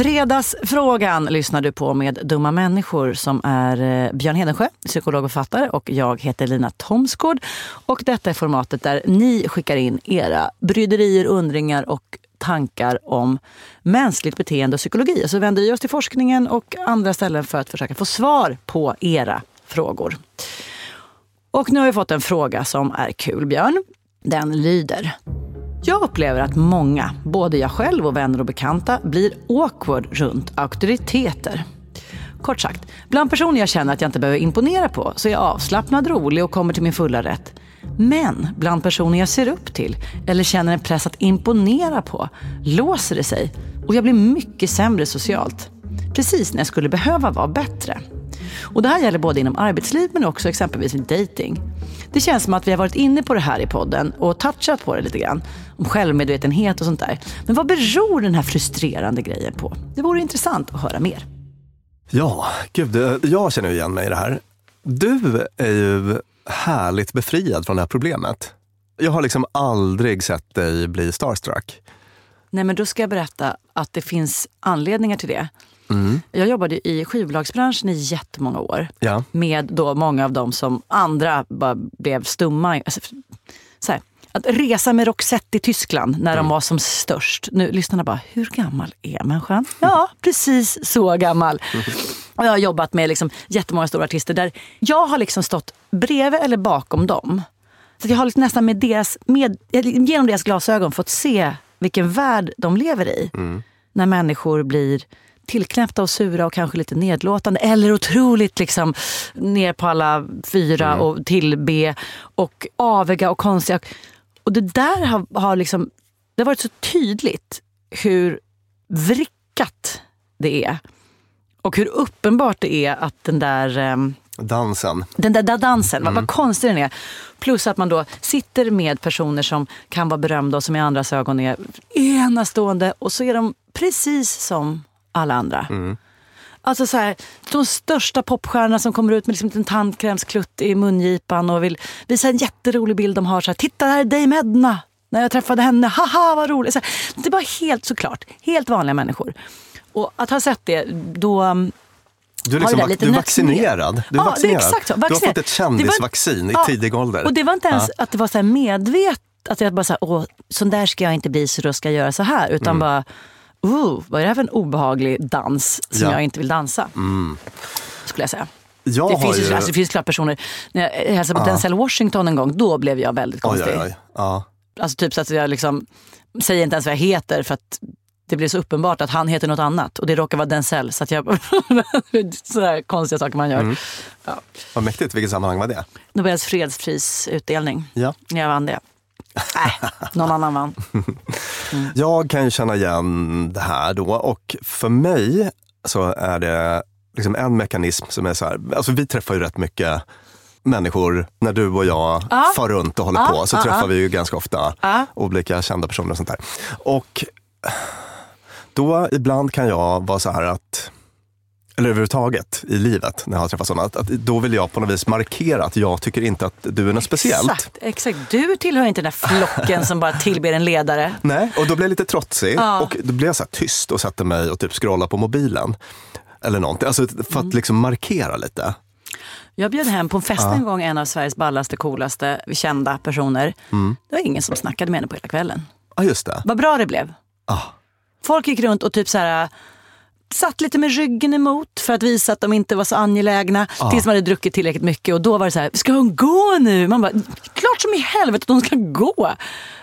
Fredagsfrågan lyssnar du på med Dumma människor som är eh, Björn Hedensjö, psykolog och författare och jag heter Lina Thomsgård. Och detta är formatet där ni skickar in era bryderier, undringar och tankar om mänskligt beteende och psykologi. Så vänder vi oss till forskningen och andra ställen för att försöka få svar på era frågor. Och nu har vi fått en fråga som är kul, Björn. Den lyder. Jag upplever att många, både jag själv och vänner och bekanta, blir awkward runt auktoriteter. Kort sagt, bland personer jag känner att jag inte behöver imponera på så är jag avslappnad, rolig och kommer till min fulla rätt. Men bland personer jag ser upp till eller känner en press att imponera på låser det sig Och jag blir mycket sämre socialt. Precis när jag skulle behöva vara bättre. Och det här gäller både inom arbetsliv men också exempelvis med dating. Det känns som att vi har varit inne på det här i podden och touchat på det lite grann. Om självmedvetenhet och sånt där. Men vad beror den här frustrerande grejen på? Det vore intressant att höra mer. Ja, gud, jag känner igen mig i det här. Du är ju härligt befriad från det här problemet. Jag har liksom aldrig sett dig bli starstruck. Nej, men då ska jag berätta att det finns anledningar till det. Mm. Jag jobbade i skivbolagsbranschen i jättemånga år. Ja. Med då många av dem som andra bara blev stumma. Alltså, så här, att resa med Roxette i Tyskland när mm. de var som störst. Nu lyssnarna bara, hur gammal är människan? Ja, precis så gammal. Och jag har jobbat med liksom jättemånga stora artister där jag har liksom stått bredvid eller bakom dem. Så jag har liksom nästan med deras, med, genom deras glasögon fått se vilken värld de lever i. Mm. När människor blir tillknäppta och sura och kanske lite nedlåtande. Eller otroligt liksom ner på alla fyra mm. och tillbe och aviga och konstiga. Och det där har, har, liksom, det har varit så tydligt hur vrickat det är. Och hur uppenbart det är att den där... Um, dansen. Den där, där dansen, mm. vad, vad konstig den är. Plus att man då sitter med personer som kan vara berömda och som i andras ögon är enastående. Och så är de precis som alla andra. Mm. Alltså så här, de största popstjärnorna som kommer ut med liksom en tandkrämsklutt i mungipan och vill visa en jätterolig bild de har. Så här, Titta, här är Dame Edna! När jag träffade henne, haha vad roligt! Så här, det är bara helt såklart, helt vanliga människor. Och att ha sett det, då um, du är, liksom, du är vaccinerad. Du, är ja, vaccinerad. exakt så. du har fått ett kändisvaccin var, i tidig ålder. Och det var inte ens ja. att det var så medvetet. Att jag bara så här, åh, sån där ska jag inte bli så då ska jag göra så här. Utan mm. bara, oh, vad är det här för en obehaglig dans som ja. jag inte vill dansa? Mm. Skulle jag säga. Jag det, finns ju, alltså, det finns klart personer, när jag hälsade på ja. Denzel Washington en gång, då blev jag väldigt konstig. Oj, oj, oj. Ja. Alltså typ så att jag liksom, säger inte ens vad jag heter för att det blir så uppenbart att han heter något annat och det råkar vara Denzel. Så att jag, sådär konstiga saker man gör. Mm. Ja. Vad mäktigt. Vilket sammanhang var det? Nobels fredsprisutdelning. Ja. Jag vann det. Nej, någon annan vann. Mm. Jag kan ju känna igen det här då och för mig så är det liksom en mekanism som är så här, alltså vi träffar ju rätt mycket människor, när du och jag ah. far runt och håller ah, på, så ah, träffar vi ju ganska ofta olika kända personer och sånt där. Och då ibland kan jag vara så här att eller överhuvudtaget i livet när jag har träffat sådana. Att, att, då vill jag på något vis markera att jag tycker inte att du är något speciellt. Exakt, exakt. Du tillhör inte den där flocken som bara tillber en ledare. Nej, och då blir jag lite trotsig ja. och då blir jag så tyst och sätter mig och typ scrollar på mobilen. Eller någonting, alltså för att mm. liksom markera lite. Jag bjöd hem på en fest ja. en gång en av Sveriges ballaste, coolaste, kända personer. Mm. Det var ingen som snackade med henne på hela kvällen. Ja, just det. Vad bra det blev. Ah. Folk gick runt och typ så här satt lite med ryggen emot för att visa att de inte var så angelägna. Ah. Tills man hade druckit tillräckligt mycket och då var det så här, ska hon gå nu? Man bara, klart som i helvete att hon ska gå.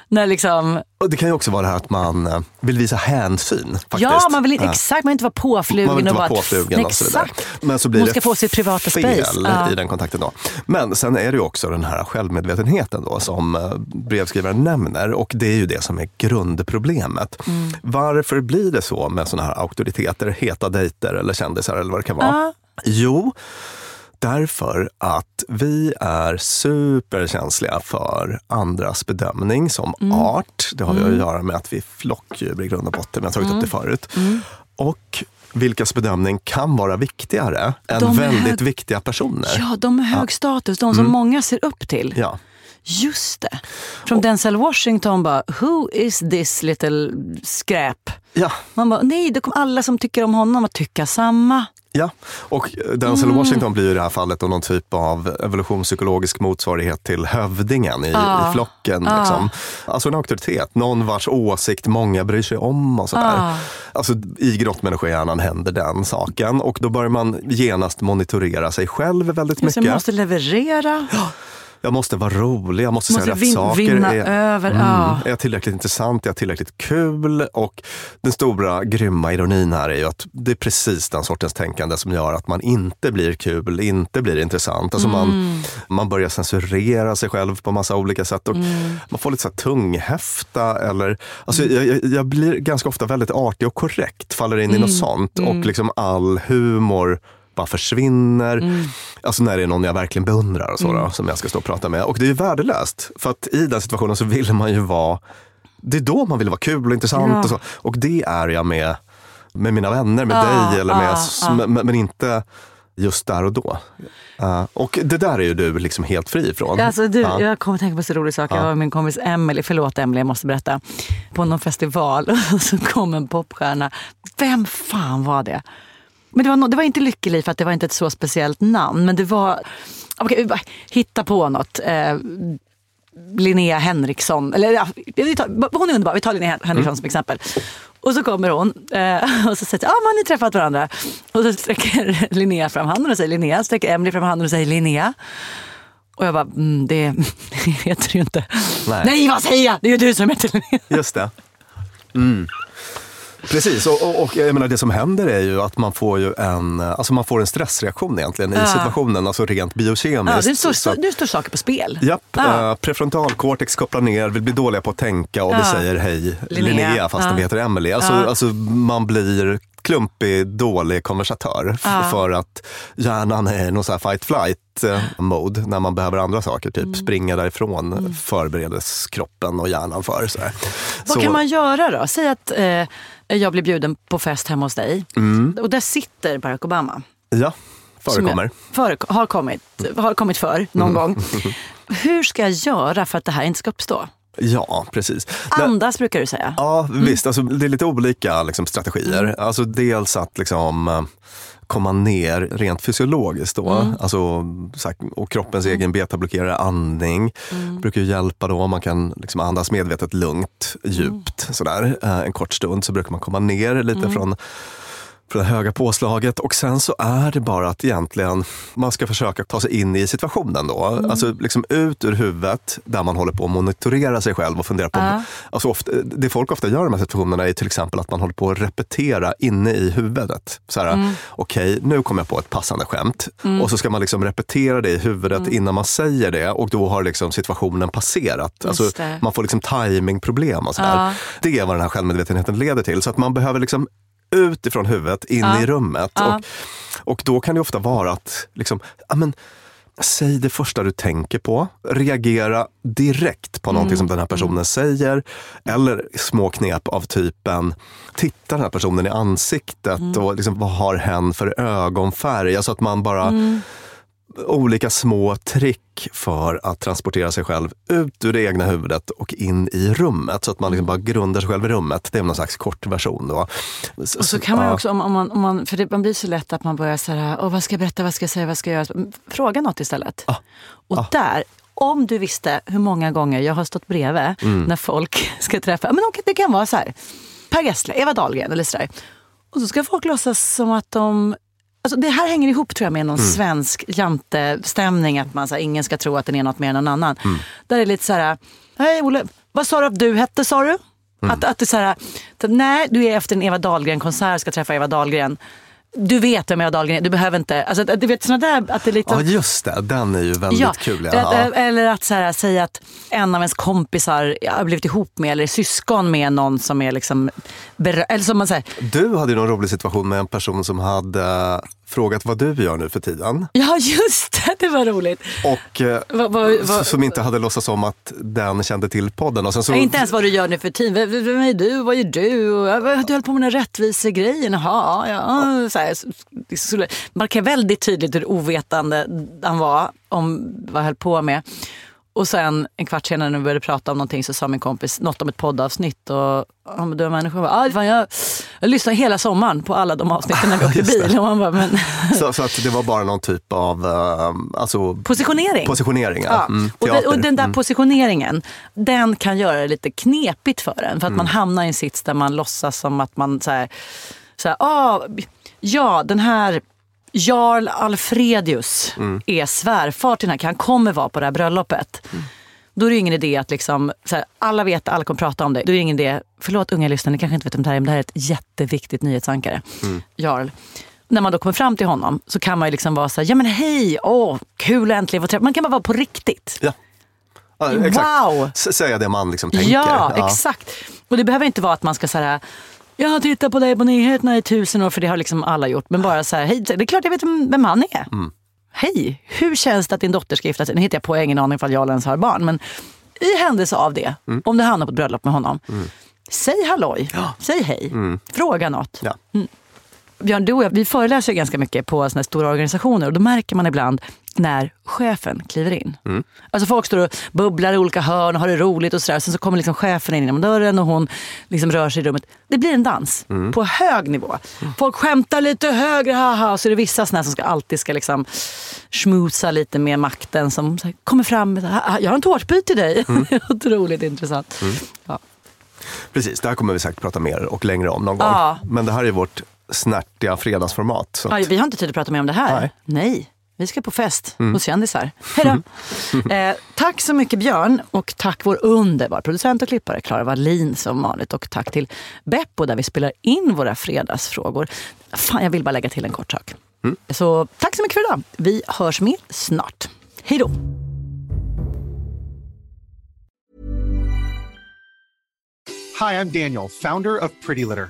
När liksom... Och det kan ju också vara det här att man eh, vill visa hänsyn. Faktiskt. Ja, man vill inte, exakt, man vill inte vara påflugen. Man vill inte vara påflugen och, så Men så blir Hon ska få sitt privata fel space. i den kontakten. Då. Men sen är det ju också den här självmedvetenheten då, som eh, brevskrivaren nämner. Och det är ju det som är grundproblemet. Mm. Varför blir det så med såna här auktoriteter, heta dejter eller kändisar eller vad det kan vara? Uh. Jo, Därför att vi är superkänsliga för andras bedömning som mm. art. Det har mm. att göra med att vi är flockdjur i grund och botten. Vi har tagit mm. upp det förut. Mm. Och vilkas bedömning kan vara viktigare än de väldigt viktiga personer. Ja, de med hög ja. status, de som mm. många ser upp till. Ja. Just det. Från och, Denzel Washington bara, who is this little skräp? Ja. Man bara, nej, det kommer alla som tycker om honom att tycka samma. Ja, och Denzel mm. Washington blir i det här fallet någon typ av evolutionspsykologisk motsvarighet till hövdingen i, ah. i flocken. Ah. Liksom. Alltså en auktoritet, någon vars åsikt många bryr sig om. och sådär. Ah. Alltså, I grottmänniskohjärnan händer den saken och då börjar man genast monitorera sig själv väldigt mycket. Man måste leverera. Ja. jag måste vara rolig, jag måste, Måste säga rätt vin- saker. vinna är, över, mm, ja. är jag tillräckligt intressant? Är jag tillräckligt kul? Och den stora grymma ironin här är ju att det är precis den sortens tänkande som gör att man inte blir kul, inte blir intressant. Alltså Mm. man, man börjar censurera sig själv på massa olika sätt. Och Mm. Man får lite så tunghäfta. Eller, alltså jag, jag, jag blir ganska ofta väldigt artig och korrekt, faller in i Mm. något sånt. Och liksom all humor bara försvinner. Mm. Alltså när det är någon jag verkligen beundrar och så då, som jag ska stå och prata med. Och det är ju värdelöst. För att i den situationen så vill man ju vara, det är då man vill vara kul och intressant. Ja. Och, så. och det är jag med, med mina vänner, med Ja, dig, eller med, ja, ja. Men, men inte just där och då. Uh, och det där är ju du liksom helt fri ifrån. Alltså, du, Ja. Jag kommer att tänka på så rolig sak. Jag var med min kompis Emily, förlåt Emily, jag måste berätta. På någon festival och så kom en popstjärna. Vem fan var det? Men det var, no, det var inte Lykkeliv för att det var inte ett så speciellt namn. Men det var, bara hitta på något. Eh, Linnea Henriksson. Eller, ja, hon är underbar, vi tar Linnea Henriksson som exempel. Och så kommer hon eh, och så säger ja ah, har ni träffat varandra? Och så sträcker Linnea fram handen och säger Linnea. Sträcker Emily fram handen och säger Linnea. Och jag bara, mm, det, heter ju inte. Nej. Nej. vad säger jag? Det är ju du som heter Linnea. Just det. Mm. Precis, och, och, och jag menar, det som händer är ju att man får ju en, alltså man får en stressreaktion egentligen i Ja. situationen, alltså rent biokemiskt. Ja, det, står, Så nu står saker på spel. Japp, Ja. eh, prefrontalcortex kopplar ner, vi blir dåliga på att tänka och vi Ja. säger hej Linnea. Linnea, fast Ja. vi heter Emily. Alltså, alltså man blir klumpig, dålig konversatör för att hjärnan är i någon så fight flight eh, mode när man behöver andra saker, typ Mm. springa därifrån förbereds kroppen och hjärnan för. Så här. Vad Så- kan man göra då? Säg att eh, jag blir bjuden på fest hemma hos dig och där sitter Barack Obama. Ja, förekommer. Före, har, kommit, har kommit för någon Mm. gång. Hur ska jag göra för att det här inte ska uppstå? Ja, precis. Andas brukar du säga. Ja, visst. Alltså, det är lite olika liksom, strategier. Mm. Alltså, dels att liksom, eh, komma ner rent fysiologiskt. Då. Mm. Alltså, och kroppens egen betablockerare andning Mm. brukar ju hjälpa. då. Man kan liksom andas medvetet lugnt, djupt. Mm. Sådär. Eh, En kort stund så brukar man komma ner lite från från det höga påslaget och sen så är det bara att egentligen man ska försöka ta sig in i situationen då. Mm. Alltså liksom ut ur huvudet där man håller på att monitorera sig själv och fundera på. Ja. Alltså ofta, det folk ofta gör i de här situationerna är till exempel att man håller på att repetera inne i huvudet. Så här, Mm. Okej, nu kommer jag på ett passande skämt. Och så ska man liksom repetera det i huvudet Mm. innan man säger det och då har liksom situationen passerat. Alltså, man får liksom timingproblem och sådär. Ja. Det är vad den här självmedvetenheten leder till. Så att man behöver liksom utifrån huvudet in Ja. i rummet. Ja. Och, och då kan det ofta vara att, liksom, ja, men, säg det första du tänker på. Reagera direkt på någonting som den här personen säger. Eller små knep av typen, titta den här personen i ansiktet och liksom, vad har hen för ögonfärg? Alltså att man bara olika små trick för att transportera sig själv ut ur det egna huvudet och in i rummet. Så att man liksom bara grundar sig själv i rummet. Det är någon slags kort version. Då. Och så kan man också, om, om man, om man, för det, man blir så lätt att man börjar så här, Åh, vad ska jag berätta, vad ska jag säga, vad ska jag göra? Fråga något istället. Och där, om du visste hur många gånger jag har stått bredvid Mm. när folk ska träffa, men det kan vara så här, Per Gessle, Eva Dahlgren eller sådär. Och så ska folk låtsas som att de Alltså det här hänger ihop tror jag med någon Mm. svensk jantestämning. Att man, så här, ingen ska tro att den är något mer än någon annan. Mm. Där är det lite så här, hej Olle, vad sa du att du hette sa du? Mm. Att, att är så här, nej du är efter en Eva Dahlgren-konsert, ska träffa Eva Dahlgren. Du vet vem Eva Dahlgren är, du behöver inte, alltså du vet såna där, att det är lite Ja, just det. Den är ju väldigt kul. Ja. att, Ja. Eller att så här, säga att en av ens kompisar har blivit ihop med eller är syskon med någon som är liksom... Eller som man säger, Du hade ju någon rolig situation med en person som hade frågat vad du gör nu för tiden. ja just det, det var roligt. Och eh, Vad- vad- vad- som inte hade låtsats om att den kände till podden. Och sen så, inte ens vad du gör nu för tiden. Vem vem är du? Vad gör du? Du höll på med den rättvisegrejen. Jaha, ja. Så här, markerar väldigt tydligt hur ovetande han var om vad jag höll på med. Och sen en kvart senare när vi började prata om någonting så sa min kompis något om ett poddavsnitt. Och ja, men du människor bara, ah, fan, jag, jag lyssnade hela sommaren på alla de avsnitten när vi åkte bil. Och man bara, men, så, så att det var bara någon typ av eh, alltså, positionering. positionering. Ja. Mm, och, den, och den där Mm. positioneringen, den kan göra det lite knepigt för en. För att Mm. man hamnar i en sits där man låtsas som att man så här, så här, ah, ja den här Jarl Alfredius är svärfar till den här, han kommer vara på det här bröllopet. Då är det ingen idé att liksom, så här, alla vet, alla kommer prata om det. Då är det ingen idé, förlåt unga lyssnare, ni kanske inte vet om det här är, men det här är ett jätteviktigt nyhetsankare. Jarl. När man då kommer fram till honom så kan man ju liksom vara så här, ja men hej, åh, kul att äntligen få träffa. Man kan bara vara på riktigt. Ja. Ja, Wow. exakt. S- Säga det man liksom tänker. Ja, exakt. Och det behöver inte vara att man ska säga jag har tittat på dig på nyheterna i tusen år, för det har liksom alla gjort. Men bara så här, hej, det är klart jag vet vem han är. Hej, hur känns det att din dotter ska gifta sig? Nu hittar jag på, jag ingen aning ifall jag ens har barn. Men i händelse av det, om du hamnar på ett bröllop med honom. Säg halloj, säg hej, fråga något. Ja. Björn, du och jag, vi föreläser ganska mycket på såna här stora organisationer och då märker man ibland när chefen kliver in. Alltså folk står och bubblar i olika hörn och har det roligt och sådär. Sen så kommer liksom chefen in genom dörren och hon liksom rör sig i rummet. Det blir en dans på hög nivå. Folk skämtar lite högre, haha. Och så är det vissa såna som ska, alltid ska liksom schmooza lite med makten som här, kommer fram med jag har en tårtbit till dig. Otroligt intressant. Ja. Precis, det här kommer vi säkert prata mer och längre om någon gång. Ja. Men det här är vårt snärtiga fredagsformat. Så Ja, att, vi har inte tid att prata mer om det här. Nej. Nej. Vi ska på fest hos kändisar. Hej då! eh, tack så mycket Björn och tack vår underbara producent och klippare Klara Wallin som vanligt. Och tack till Beppo där vi spelar in våra fredagsfrågor. Fan, jag vill bara lägga till en kort sak. Så tack så mycket för idag. Vi hörs med snart. Hej då! Hi, I'm Daniel, founder of Pretty Litter.